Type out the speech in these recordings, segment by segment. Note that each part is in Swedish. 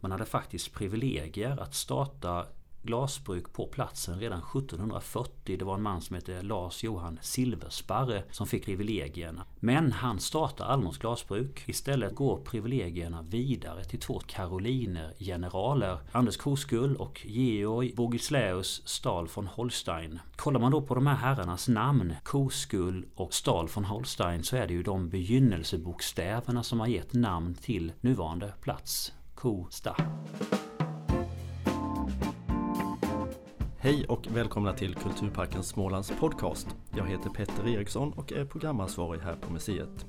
Man hade faktiskt privilegier att starta glasbruk på platsen redan 1740. Det var en man som hette Lars Johan Silversparre som fick privilegierna. Men han startar Almons glasbruk. Istället går privilegierna vidare till två karolinergeneraler. Anders Koskull och Georg Bogislaeus Stahl von Holstein. Kollar man då på de här herrarnas namn, Koskull och Stahl von Holstein, så är det ju de begynnelsebokstäverna som har gett namn till nuvarande plats. Kosta. Hej och välkomna till Kulturparken Smålands podcast. Jag heter Petter Eriksson och är programansvarig här på museet.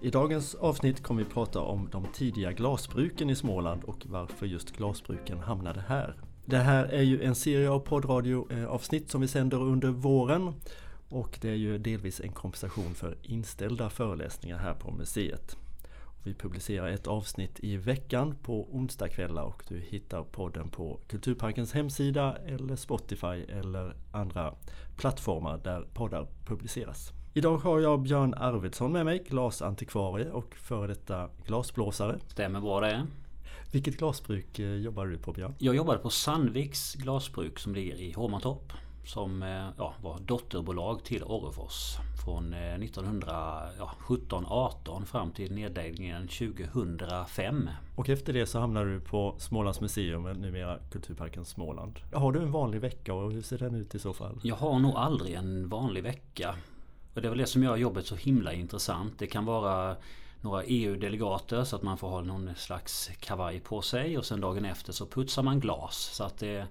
I dagens avsnitt kommer vi prata om de tidiga glasbruken i Småland och varför just glasbruken hamnade här. Det här är ju en serie av poddradioavsnitt eh, som vi sänder under våren och det är ju delvis en kompensation för inställda föreläsningar här på museet. Vi publicerar ett avsnitt i veckan på onsdagskvällar och du hittar podden på Kulturparkens hemsida eller Spotify eller andra plattformar där poddar publiceras. Idag har jag Björn Arvidsson med mig, glasantikvarie och före detta glasblåsare. Stämmer bra det. Vilket glasbruk eh, jobbar du på Björn? Jag jobbade på Sandviks glasbruk som ligger i Hovmantorp. Som eh, ja, var dotterbolag till Orrefors från 1917-18 eh, fram till nedläggningen 2005. Och efter det så hamnade du på Smålands museum, numera Kulturparken Småland. Har du en vanlig vecka och hur ser den ut i så fall? Jag har nog aldrig en vanlig vecka. Och det är väl det som gör jobbet så himla intressant. Det kan vara några EU-delegater så att man får ha någon slags kavaj på sig och sen dagen efter så putsar man glas. Så att det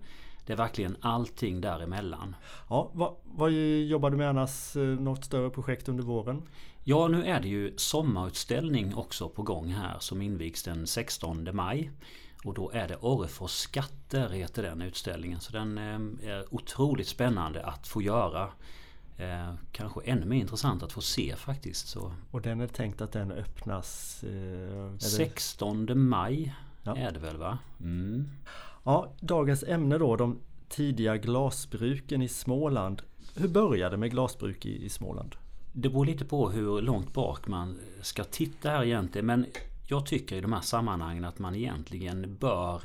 det är verkligen allting däremellan. Ja, vad, vad jobbar du med annars? Eh, något större projekt under våren? Ja, nu är det ju sommarutställning också på gång här som invigs den 16 maj. Och då är det Orrefors skatter heter den utställningen. Så den eh, är otroligt spännande att få göra. Eh, kanske ännu mer intressant att få se faktiskt. Så. Och den är tänkt att den öppnas? Eh, 16 maj ja. är det väl va? Mm. Ja, dagens ämne då, de tidiga glasbruken i Småland. Hur började det med glasbruk i, i Småland? Det beror lite på hur långt bak man ska titta här egentligen. Men jag tycker i de här sammanhangen att man egentligen bör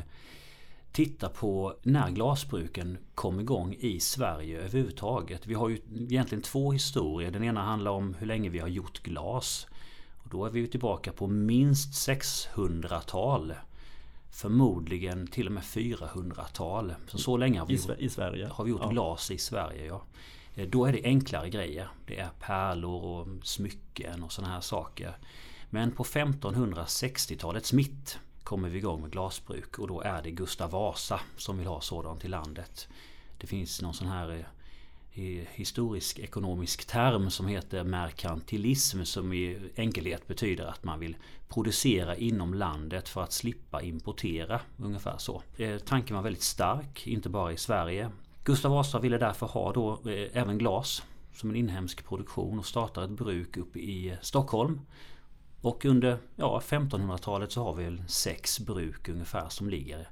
titta på när glasbruken kom igång i Sverige överhuvudtaget. Vi har ju egentligen två historier. Den ena handlar om hur länge vi har gjort glas. Och då är vi ju tillbaka på minst 600-tal. Förmodligen till och med 400-tal. Så, så länge har vi, I, i Sverige? Har vi gjort ja. glas i Sverige. Ja. Eh, då är det enklare grejer. Det är pärlor och smycken och sådana här saker. Men på 1560-talets mitt kommer vi igång med glasbruk och då är det Gustav Vasa som vill ha sådant i landet. Det finns någon sån här eh, historisk ekonomisk term som heter merkantilism som i enkelhet betyder att man vill producera inom landet för att slippa importera. Ungefär så. Eh, tanken var väldigt stark, inte bara i Sverige. Gustav Vasa ville därför ha då eh, även glas som en inhemsk produktion och startar ett bruk uppe i eh, Stockholm. Och under ja, 1500-talet så har vi sex bruk ungefär som ligger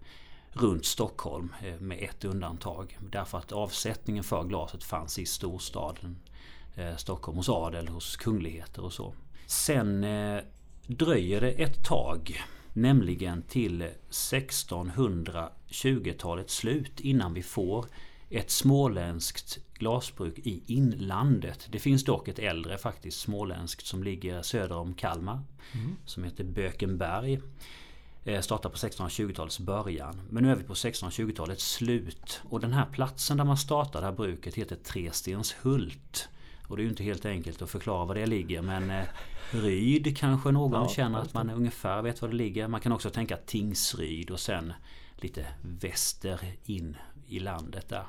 runt Stockholm eh, med ett undantag. Därför att avsättningen för glaset fanns i storstaden eh, Stockholm hos adel, hos kungligheter och så. Sen eh, dröjer det ett tag Nämligen till 1620-talets slut innan vi får ett småländskt glasbruk i inlandet. Det finns dock ett äldre faktiskt småländskt som ligger söder om Kalmar. Mm. Som heter Bökenberg. Eh, startade på 1620-talets början. Men nu är vi på 1620-talets slut. Och den här platsen där man startade det här bruket heter Trestenshult. Och det är ju inte helt enkelt att förklara var det ligger men eh, Ryd kanske någon ja, känner att man ungefär vet var det ligger. Man kan också tänka Tingsryd och sen lite väster in i landet där.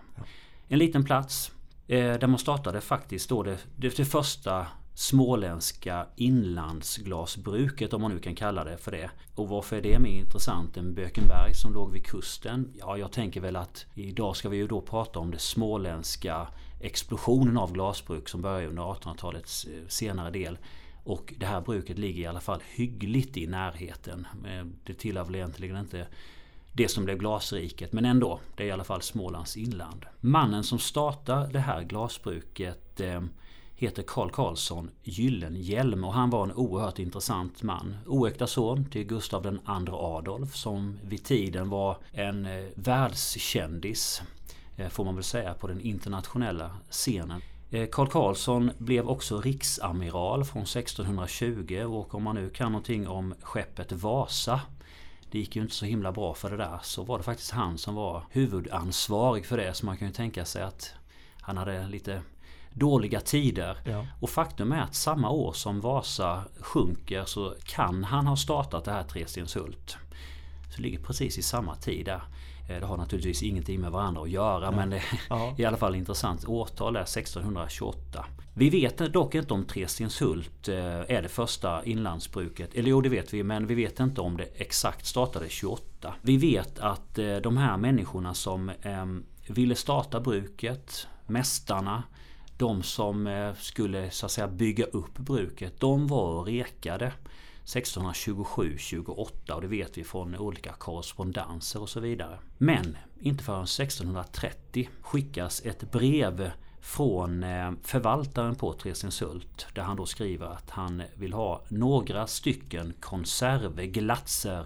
En liten plats eh, där man startade faktiskt då det, det, det första småländska inlandsglasbruket om man nu kan kalla det för det. Och varför är det mer intressant än Bökenberg som låg vid kusten? Ja, jag tänker väl att idag ska vi ju då prata om det småländska explosionen av glasbruk som började under 1800-talets eh, senare del. Och det här bruket ligger i alla fall hyggligt i närheten. Eh, det tillhör väl egentligen inte det som blev glasriket men ändå. Det är i alla fall Smålands inland. Mannen som startar det här glasbruket eh, heter Karl Karlsson Gyllenhielm och han var en oerhört intressant man. Oäkta son till Gustav II Adolf som vid tiden var en eh, världskändis eh, får man väl säga på den internationella scenen. Eh, Karl Karlsson blev också riksamiral från 1620 och om man nu kan någonting om skeppet Vasa det gick ju inte så himla bra för det där. Så var det faktiskt han som var huvudansvarig för det. Så man kan ju tänka sig att han hade lite dåliga tider. Ja. Och faktum är att samma år som Vasa sjunker så kan han ha startat det här Trestenshult. Så det ligger precis i samma tid där. Eh, det har naturligtvis ingenting med varandra att göra ja. men det är i alla fall intressant. Årtal är 1628. Vi vet dock inte om Trestenshult eh, är det första inlandsbruket. Eller jo det vet vi men vi vet inte om det exakt startade 28. Vi vet att eh, de här människorna som ehm, ville starta bruket, mästarna, de som eh, skulle så att säga bygga upp bruket, de var rekade. 1627-28 och det vet vi från olika korrespondenser och så vidare. Men inte förrän 1630 skickas ett brev från eh, förvaltaren på Trestenshult där han då skriver att han vill ha några stycken konserveglatser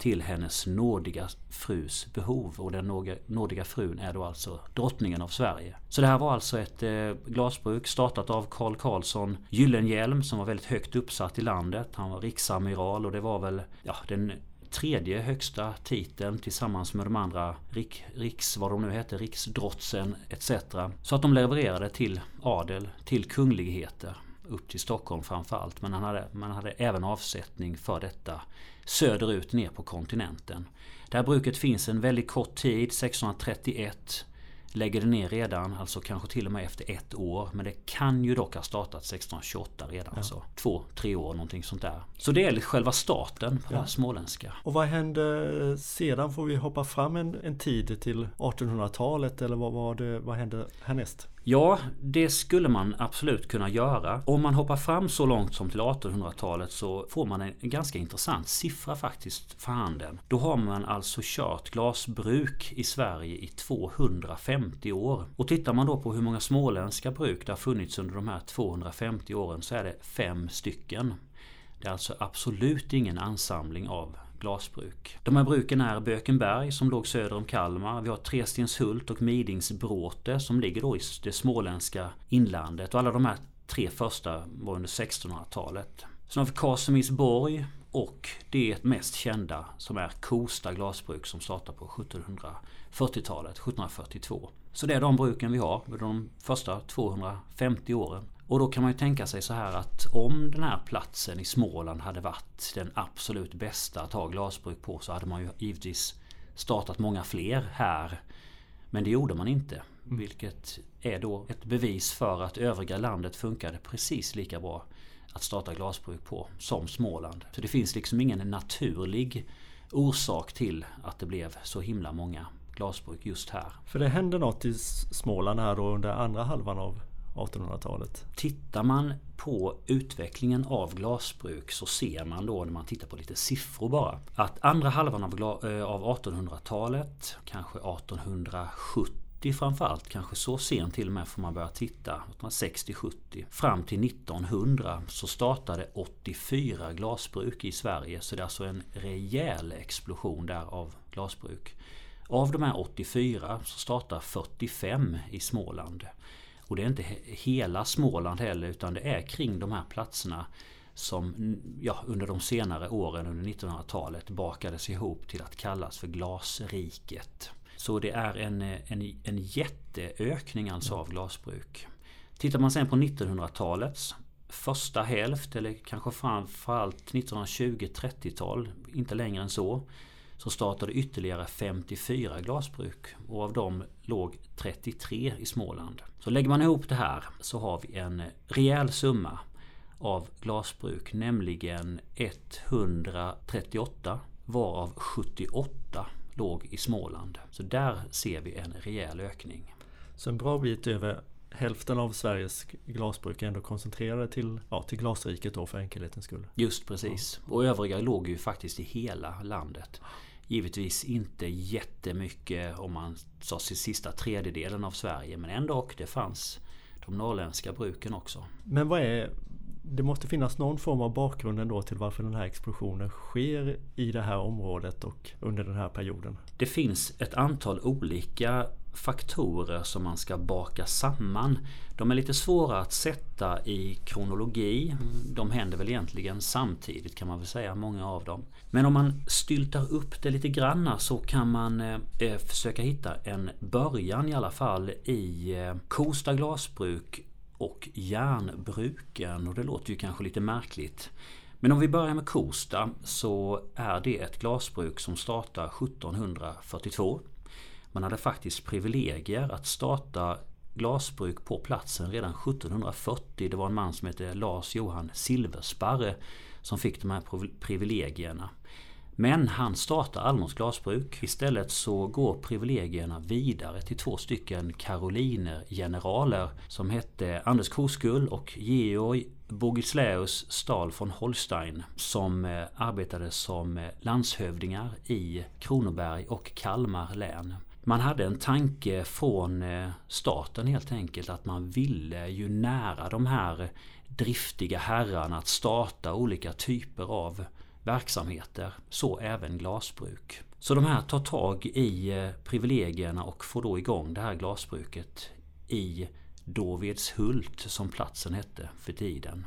till hennes nådiga frus behov. Och den nådiga frun är då alltså drottningen av Sverige. Så det här var alltså ett eh, glasbruk startat av Karl Karlsson Gyllenhielm som var väldigt högt uppsatt i landet. Han var riksamiral och det var väl ja, den tredje högsta titeln tillsammans med de andra rik, riks, vad de nu hette, riksdrotsen etc. Så att de levererade till adel, till kungligheter upp till Stockholm framförallt. Men han hade, man hade även avsättning för detta söderut ner på kontinenten. Det här bruket finns en väldigt kort tid, 1631 lägger det ner redan, alltså kanske till och med efter ett år. Men det kan ju dock ha startat 1628 redan. Ja. Så två, tre år någonting sånt där. Så det är själva starten på ja. det småländska. Och vad hände sedan? Får vi hoppa fram en, en tid till 1800-talet eller vad, vad, vad hände härnäst? Ja, det skulle man absolut kunna göra. Om man hoppar fram så långt som till 1800-talet så får man en ganska intressant siffra faktiskt för handen. Då har man alltså kört glasbruk i Sverige i 250 år. Och tittar man då på hur många småländska bruk det har funnits under de här 250 åren så är det fem stycken. Det är alltså absolut ingen ansamling av glasbruk. De här bruken är Bökenberg som låg söder om Kalmar. Vi har Trestenshult och Midingsbråte som ligger då i det småländska inlandet. Och alla de här tre första var under 1600-talet. Sen har vi Kasemirsborg och det mest kända som är Kosta glasbruk som startar på 1740-talet, 1742. Så det är de bruken vi har under de första 250 åren. Och då kan man ju tänka sig så här att om den här platsen i Småland hade varit den absolut bästa att ha glasbruk på så hade man ju givetvis startat många fler här. Men det gjorde man inte. Mm. Vilket är då ett bevis för att övriga landet funkade precis lika bra att starta glasbruk på som Småland. Så det finns liksom ingen naturlig orsak till att det blev så himla många glasbruk just här. För det hände något i Småland här då under andra halvan av 1800-talet. Tittar man på utvecklingen av glasbruk så ser man då när man tittar på lite siffror bara att andra halvan av, eh, av 1800-talet, kanske 1870 framförallt, kanske så sent till och med får man börja titta, 60-70. Fram till 1900 så startade 84 glasbruk i Sverige så det är alltså en rejäl explosion där av glasbruk. Av de här 84 så startar 45 i Småland. Och det är inte hela Småland heller utan det är kring de här platserna som ja, under de senare åren under 1900-talet bakades ihop till att kallas för Glasriket. Så det är en, en, en jätteökning alltså av glasbruk. Tittar man sen på 1900-talets första hälft eller kanske framförallt 1920-30-tal, inte längre än så så startade ytterligare 54 glasbruk och av dem låg 33 i Småland. Så lägger man ihop det här så har vi en rejäl summa av glasbruk, nämligen 138 varav 78 låg i Småland. Så där ser vi en rejäl ökning. Så en bra bit över hälften av Sveriges glasbruk är ändå koncentrerade till, ja, till glasriket då för enkelhetens skull. Just precis. Och övriga låg ju faktiskt i hela landet. Givetvis inte jättemycket om man sa sista tredjedelen av Sverige men ändå det fanns de norrländska bruken också. Men vad är det måste finnas någon form av bakgrund ändå till varför den här explosionen sker i det här området och under den här perioden. Det finns ett antal olika faktorer som man ska baka samman. De är lite svåra att sätta i kronologi. De händer väl egentligen samtidigt kan man väl säga, många av dem. Men om man styltar upp det lite granna så kan man eh, eh försöka hitta en början i alla fall i eh, Kosta glasbruk och järnbruken. Och det låter ju kanske lite märkligt. Men om vi börjar med Kosta så är det ett glasbruk som startar 1742. Man hade faktiskt privilegier att starta glasbruk på platsen redan 1740. Det var en man som hette Lars Johan Silversparre som fick de här privilegierna. Men han startar aldrig något glasbruk. Istället så går privilegierna vidare till två stycken karolinergeneraler. som hette Anders Koskull och Georg Bogislaus Stahl von Holstein som eh, arbetade som eh, landshövdingar i Kronoberg och Kalmar län. Man hade en tanke från eh, staten helt enkelt att man ville ju nära de här driftiga herrarna att starta olika typer av verksamheter. Så även glasbruk. Så de här tar tag i eh, privilegierna och får då igång det här glasbruket i Dåvedshult som platsen hette för tiden.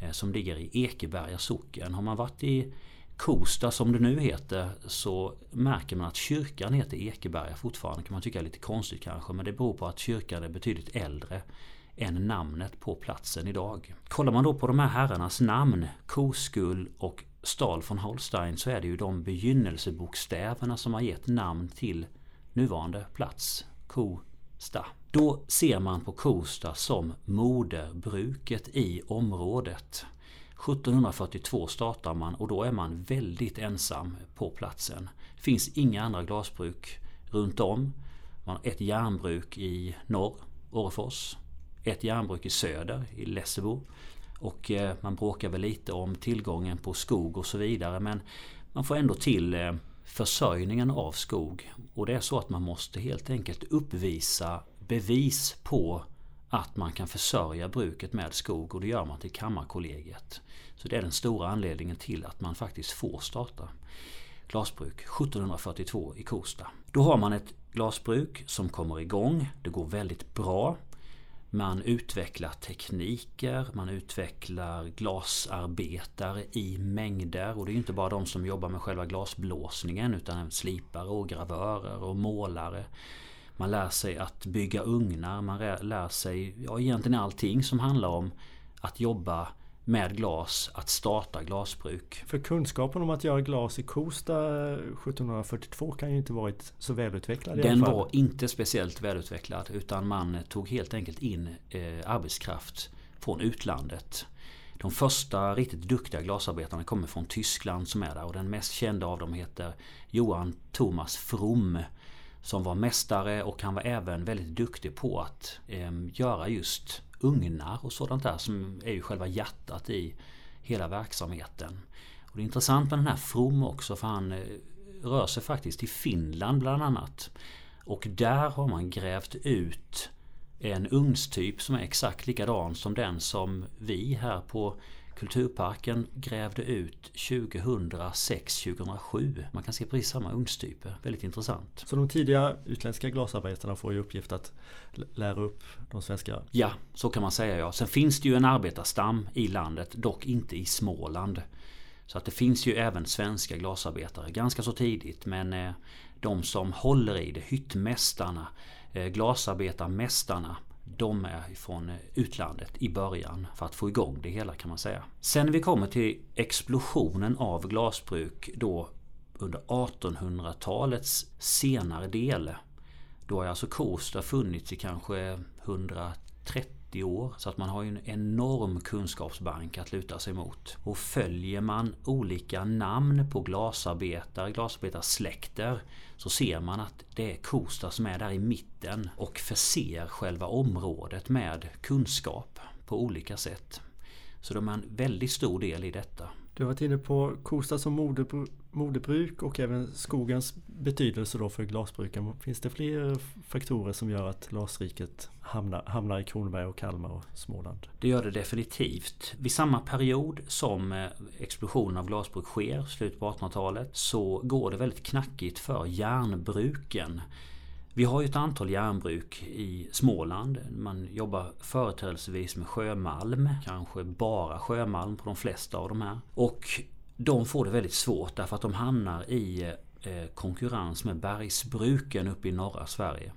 Eh, som ligger i Ekeberga socken. Har man varit i Kosta som det nu heter så märker man att kyrkan heter Ekeberga fortfarande. kan man tycka är lite konstigt kanske men det beror på att kyrkan är betydligt äldre än namnet på platsen idag. Kollar man då på de här herrarnas namn, Koskull och Stahl von Holstein så är det ju de begynnelsebokstäverna som har gett namn till nuvarande plats, Kosta. Då ser man på Kosta som moderbruket i området. 1742 startar man och då är man väldigt ensam på platsen. Det finns inga andra glasbruk runt om. Man har ett järnbruk i norr, Orrefors. Ett järnbruk i söder, i Lessebo. Och eh, man bråkar väl lite om tillgången på skog och så vidare men man får ändå till eh, försörjningen av skog. Och det är så att man måste helt enkelt uppvisa bevis på att man kan försörja bruket med skog och det gör man till Kammarkollegiet. Så det är den stora anledningen till att man faktiskt får starta glasbruk 1742 i Kosta. Då har man ett glasbruk som kommer igång. Det går väldigt bra. Man utvecklar tekniker, man utvecklar glasarbetare i mängder. Och det är inte bara de som jobbar med själva glasblåsningen utan även slipare och gravörer och målare. Man lär sig att bygga ugnar, man lär sig ja, egentligen allting som handlar om att jobba med glas att starta glasbruk. För kunskapen om att göra glas i Kosta 1742 kan ju inte varit så välutvecklad. Den var inte speciellt välutvecklad utan man tog helt enkelt in eh, arbetskraft från utlandet. De första riktigt duktiga glasarbetarna kommer från Tyskland som är där och den mest kända av dem heter Johan Thomas From. Som var mästare och han var även väldigt duktig på att eh, göra just ugnar och sådant där som är ju själva hjärtat i hela verksamheten. Och det är intressant med den här From också för han eh, rör sig faktiskt till Finland bland annat. Och där har man grävt ut en ugnstyp som är exakt likadan som den som vi här på Kulturparken grävde ut 2006-2007. Man kan se precis samma ugnstyper. Väldigt intressant. Så de tidiga utländska glasarbetarna får i uppgift att lära upp de svenska? Ja, så kan man säga ja. Sen finns det ju en arbetarstam i landet, dock inte i Småland. Så att det finns ju även svenska glasarbetare ganska så tidigt men eh, de som håller i det, hyttmästarna, eh, glasarbetarmästarna de är från utlandet i början för att få igång det hela kan man säga. Sen när vi kommer till explosionen av glasbruk då under 1800-talets senare del. Då har alltså Kosta funnits i kanske 130 30 år. Så att man har en enorm kunskapsbank att luta sig mot. Och följer man olika namn på glasarbetare, glasarbetarsläkter så ser man att det är Kosta som är där i mitten och förser själva området med kunskap på olika sätt. Så de är en väldigt stor del i detta. Du har varit inne på Kosta som modebruk och även skogens betydelse då för glasbruken. Finns det fler faktorer som gör att glasriket hamnar, hamnar i Kronoberg och Kalmar och Småland? Det gör det definitivt. Vid samma period som eh, explosionen av glasbruk sker, slutet på 1800-talet, så går det väldigt knackigt för järnbruken. Vi har ju ett antal järnbruk i Småland. Man jobbar företrädesvis med sjömalm. Kanske bara sjömalm på de flesta av de här. Och de får det väldigt svårt därför att de hamnar i eh, konkurrens med bergsbruken uppe i norra Sverige.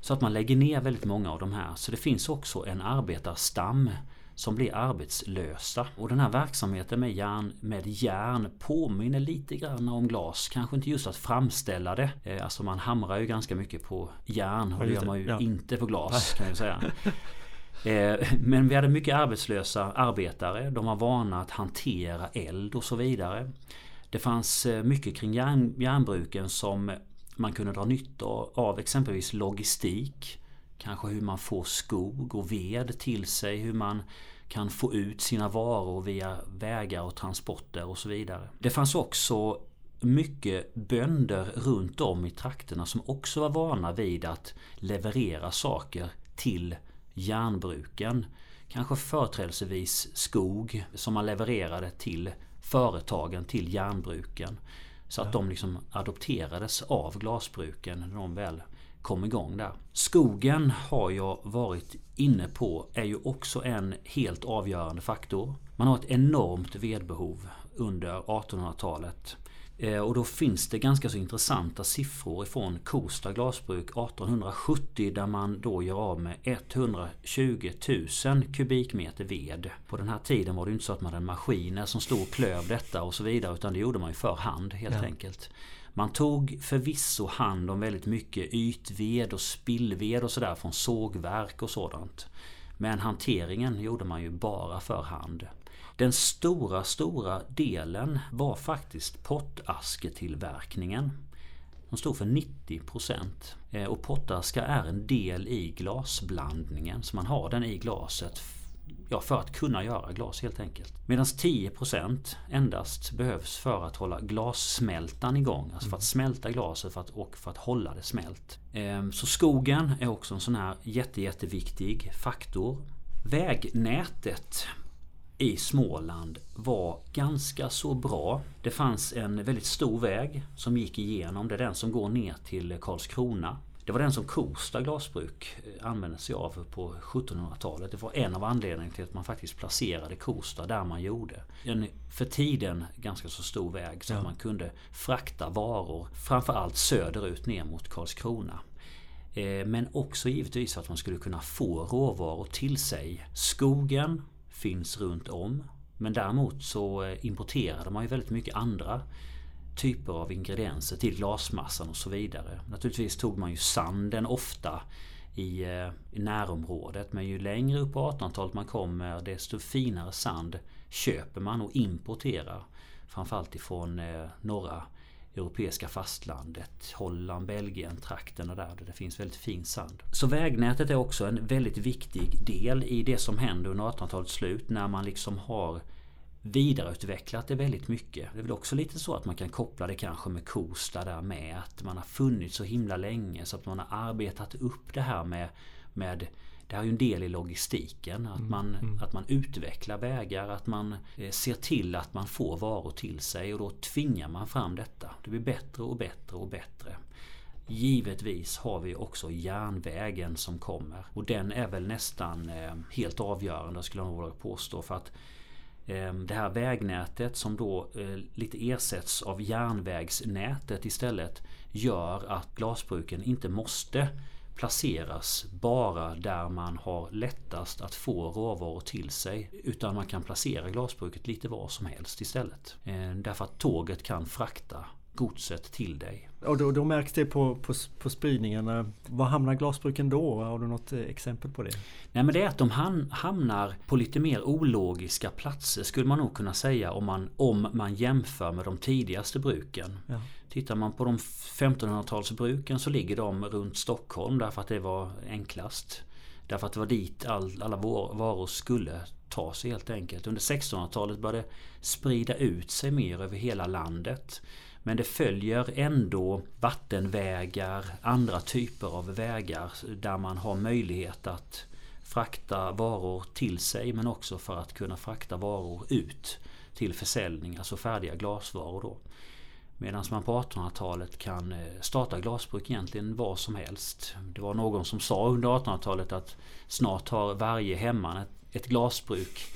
Så att man lägger ner väldigt många av de här. Så det finns också en arbetarstam som blir arbetslösa. Och den här verksamheten med järn, med järn påminner lite grann om glas. Kanske inte just att framställa det. Eh, alltså man hamrar ju ganska mycket på järn och det gör man ju ja. inte på glas kan jag säga. Eh, men vi hade mycket arbetslösa arbetare. De var vana att hantera eld och så vidare. Det fanns eh, mycket kring järn, järnbruken som man kunde dra nytta av. Exempelvis logistik. Kanske hur man får skog och ved till sig. Hur man kan få ut sina varor via vägar och transporter och så vidare. Det fanns också mycket bönder runt om i trakterna som också var vana vid att leverera saker till järnbruken. Kanske företrädelsevis skog som man levererade till företagen, till järnbruken. Så att de liksom adopterades av glasbruken när de väl kom igång där. Skogen har jag varit inne på är ju också en helt avgörande faktor. Man har ett enormt vedbehov under 1800-talet. Eh, och då finns det ganska så intressanta siffror ifrån Kosta glasbruk 1870 där man då gör av med 120 000 kubikmeter ved. På den här tiden var det inte så att man hade maskiner som stod och klöv detta och så vidare utan det gjorde man ju för hand helt ja. enkelt. Man tog förvisso hand om väldigt mycket ytved och spillved och sådär från sågverk och sådant. Men hanteringen gjorde man ju bara för hand. Den stora, stora delen var faktiskt pottasketillverkningen. De stod för 90% eh, och pottaska är en del i glasblandningen så man har den i glaset ja, för att kunna göra glas helt enkelt. Medan 10% endast behövs för att hålla glassmältan igång. Alltså för att smälta glaset för att, och för att hålla det smält. Ehm, så skogen är också en sån här jätte, jätteviktig faktor. Vägnätet i Småland var ganska så bra. Det fanns en väldigt stor väg som gick igenom. Det är den som går ner till Karlskrona. Det var den som Kosta glasbruk eh, använde sig av på 1700-talet. Det var en av anledningarna till att man faktiskt placerade Kosta där man gjorde. En för tiden ganska så stor väg så ja. att man kunde frakta varor framförallt söderut ner mot Karlskrona. Eh, men också givetvis att man skulle kunna få råvaror till sig. Skogen finns runt om. Men däremot så eh, importerade man ju väldigt mycket andra typer av ingredienser till glasmassan och så vidare. Naturligtvis tog man ju sanden ofta i, eh, i närområdet men ju längre upp på 1800-talet man kommer desto finare sand köper man och importerar. Framförallt ifrån eh, norra europeiska fastlandet. Holland, Belgien, trakterna där, där det finns väldigt fin sand. Så vägnätet är också en väldigt viktig del i det som händer under 1800-talets slut när man liksom har vidareutvecklat det väldigt mycket. Det är väl också lite så att man kan koppla det kanske med Kosta där med att man har funnits så himla länge så att man har arbetat upp det här med, med det här är ju en del i logistiken. Att mm, man, mm. att man utvecklar vägar, att man eh, ser till att man får varor till sig och då tvingar man fram detta. Det blir bättre och bättre och bättre. Givetvis har vi också järnvägen som kommer och den är väl nästan eh, helt avgörande skulle jag nog våga påstå för att eh, det här vägnätet som då lite ersätts av järnvägsnätet istället gör att glasbruken inte måste placeras bara där man har lättast att få råvaror till sig. Utan man kan placera glasbruket lite var som helst istället. Eh, därför att tåget kan frakta godset till dig. Och då, då märks det på, på, på spridningen. Var hamnar glasbruken då? Har du något eh, exempel på det? Nej men det är att de hamnar på lite mer ologiska platser skulle man nog kunna säga om man, om man jämför med de tidigaste bruken. Ja. Tittar man på de 1500-talsbruken så ligger de runt Stockholm därför att det var enklast. Därför att det var dit all, alla varor skulle ta sig helt enkelt. Under 1600-talet började sprida ut sig mer över hela landet. Men det följer ändå vattenvägar, andra typer av vägar där man har möjlighet att frakta varor till sig men också för att kunna frakta varor ut till försäljning, alltså färdiga glasvaror då. Medan man på 1800-talet kan eh, starta glasbruk egentligen var som helst. Det var någon som sa under 1800-talet att snart har varje hemman ett, ett glasbruk.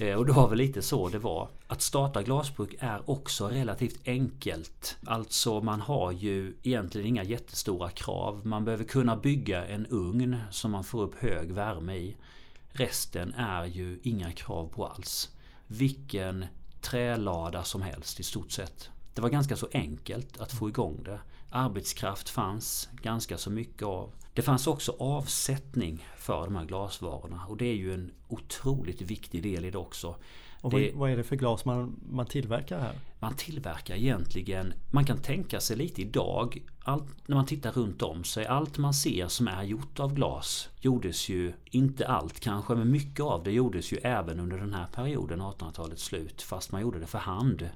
Eh, och det var väl lite så det var. Att starta glasbruk är också relativt enkelt. Alltså man har ju egentligen inga jättestora krav. Man behöver kunna bygga en ugn som man får upp hög värme i. Resten är ju inga krav på alls. Vilken trälada som helst i stort sett. Det var ganska så enkelt att få igång det. Arbetskraft fanns ganska så mycket av. Det fanns också avsättning för de här glasvarorna och det är ju en otroligt viktig del i det också. Och det, vad är det för glas man, man tillverkar här? Man tillverkar egentligen, man kan tänka sig lite idag, allt, när man tittar runt om sig, allt man ser som är gjort av glas gjordes ju, inte allt kanske, men mycket av det gjordes ju även under den här perioden, 1800-talets slut, fast man gjorde det för hand. Eh,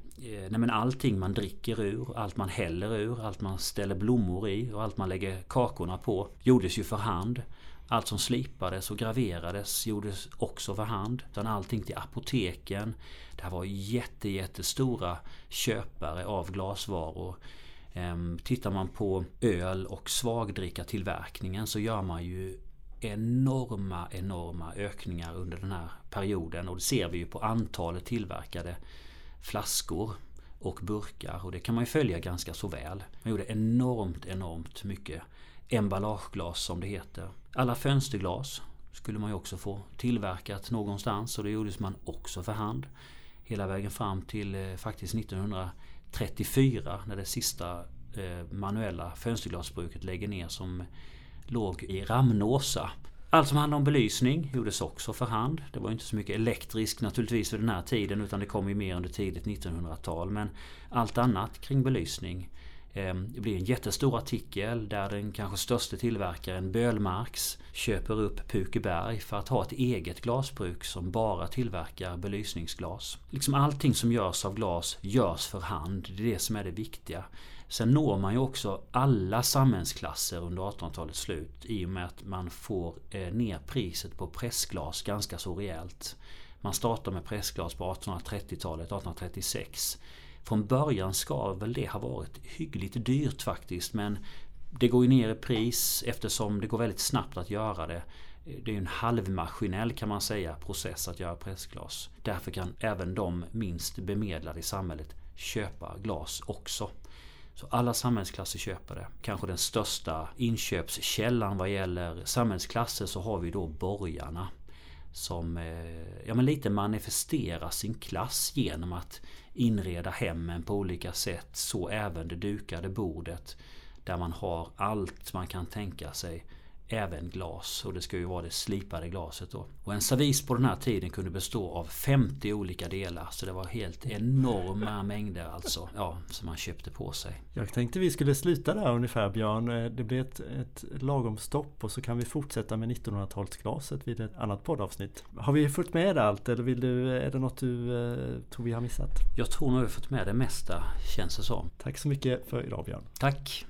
nej men allting man dricker ur, allt man häller ur, allt man ställer blommor i och allt man lägger kakorna på gjordes ju för hand. Allt som slipades och graverades gjordes också för hand. Utan allting till apoteken. Det här var jätte, jättestora köpare av glasvaror. Ehm, tittar man på öl och svagdrickartillverkningen så gör man ju enorma, enorma ökningar under den här perioden. Och det ser vi ju på antalet tillverkade flaskor och burkar. Och det kan man ju följa ganska så väl. Man gjorde enormt, enormt mycket emballageglas som det heter. Alla fönsterglas skulle man ju också få tillverkat någonstans och det gjordes man också för hand. Hela vägen fram till eh, faktiskt 1934 när det sista eh, manuella fönsterglasbruket lägger ner som låg i Ramnåsa. Allt som handlade om belysning gjordes också för hand. Det var inte så mycket elektriskt naturligtvis vid den här tiden utan det kom ju mer under tidigt 1900-tal. Men allt annat kring belysning Ehm, det blir en jättestor artikel där den kanske största tillverkaren Bölmarks köper upp Pukeberg för att ha ett eget glasbruk som bara tillverkar belysningsglas. Liksom allting som görs av glas görs för hand. Det är det som är det viktiga. Sen når man ju också alla samhällsklasser under 1800-talets slut i och med att man får eh, ner priset på pressglas ganska så rejält. Man startar med pressglas på 1830-talet, 1836. Från början ska väl det ha varit hyggligt dyrt faktiskt men det går ju ner i pris eftersom det går väldigt snabbt att göra det. Det är ju en halvmaskinell kan man säga process att göra pressglas. Därför kan även de minst bemedlade i samhället köpa glas också. Så alla samhällsklasser köper det. Kanske den största inköpskällan vad gäller samhällsklasser så har vi då borgarna. Som eh, ja, men lite manifesterar sin klass genom att inreda hemmen på olika sätt. Så även det dukade bordet. Där man har allt man kan tänka sig även glas och det ska ju vara det slipade glaset då. Och en servis på den här tiden kunde bestå av 50 olika delar så det var helt enorma mängder alltså ja, som man köpte på sig. Jag tänkte vi skulle sluta där ungefär Björn. Det blir ett, ett lagom stopp och så kan vi fortsätta med 1900-talsglaset vid ett annat poddavsnitt. Har vi fått med allt eller vill du, är det något du eh, tror vi har missat? Jag tror nog vi har fått med det mesta känns det som. Tack så mycket för idag Björn. Tack!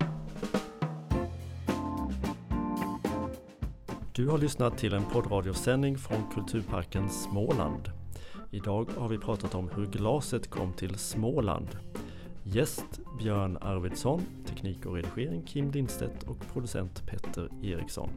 Du har lyssnat till en poddradiosändning från Kulturparken Småland. Idag har vi pratat om hur glaset kom till Småland. Gäst Björn Arvidsson, teknik och redigering Kim Lindstedt och producent Petter Eriksson.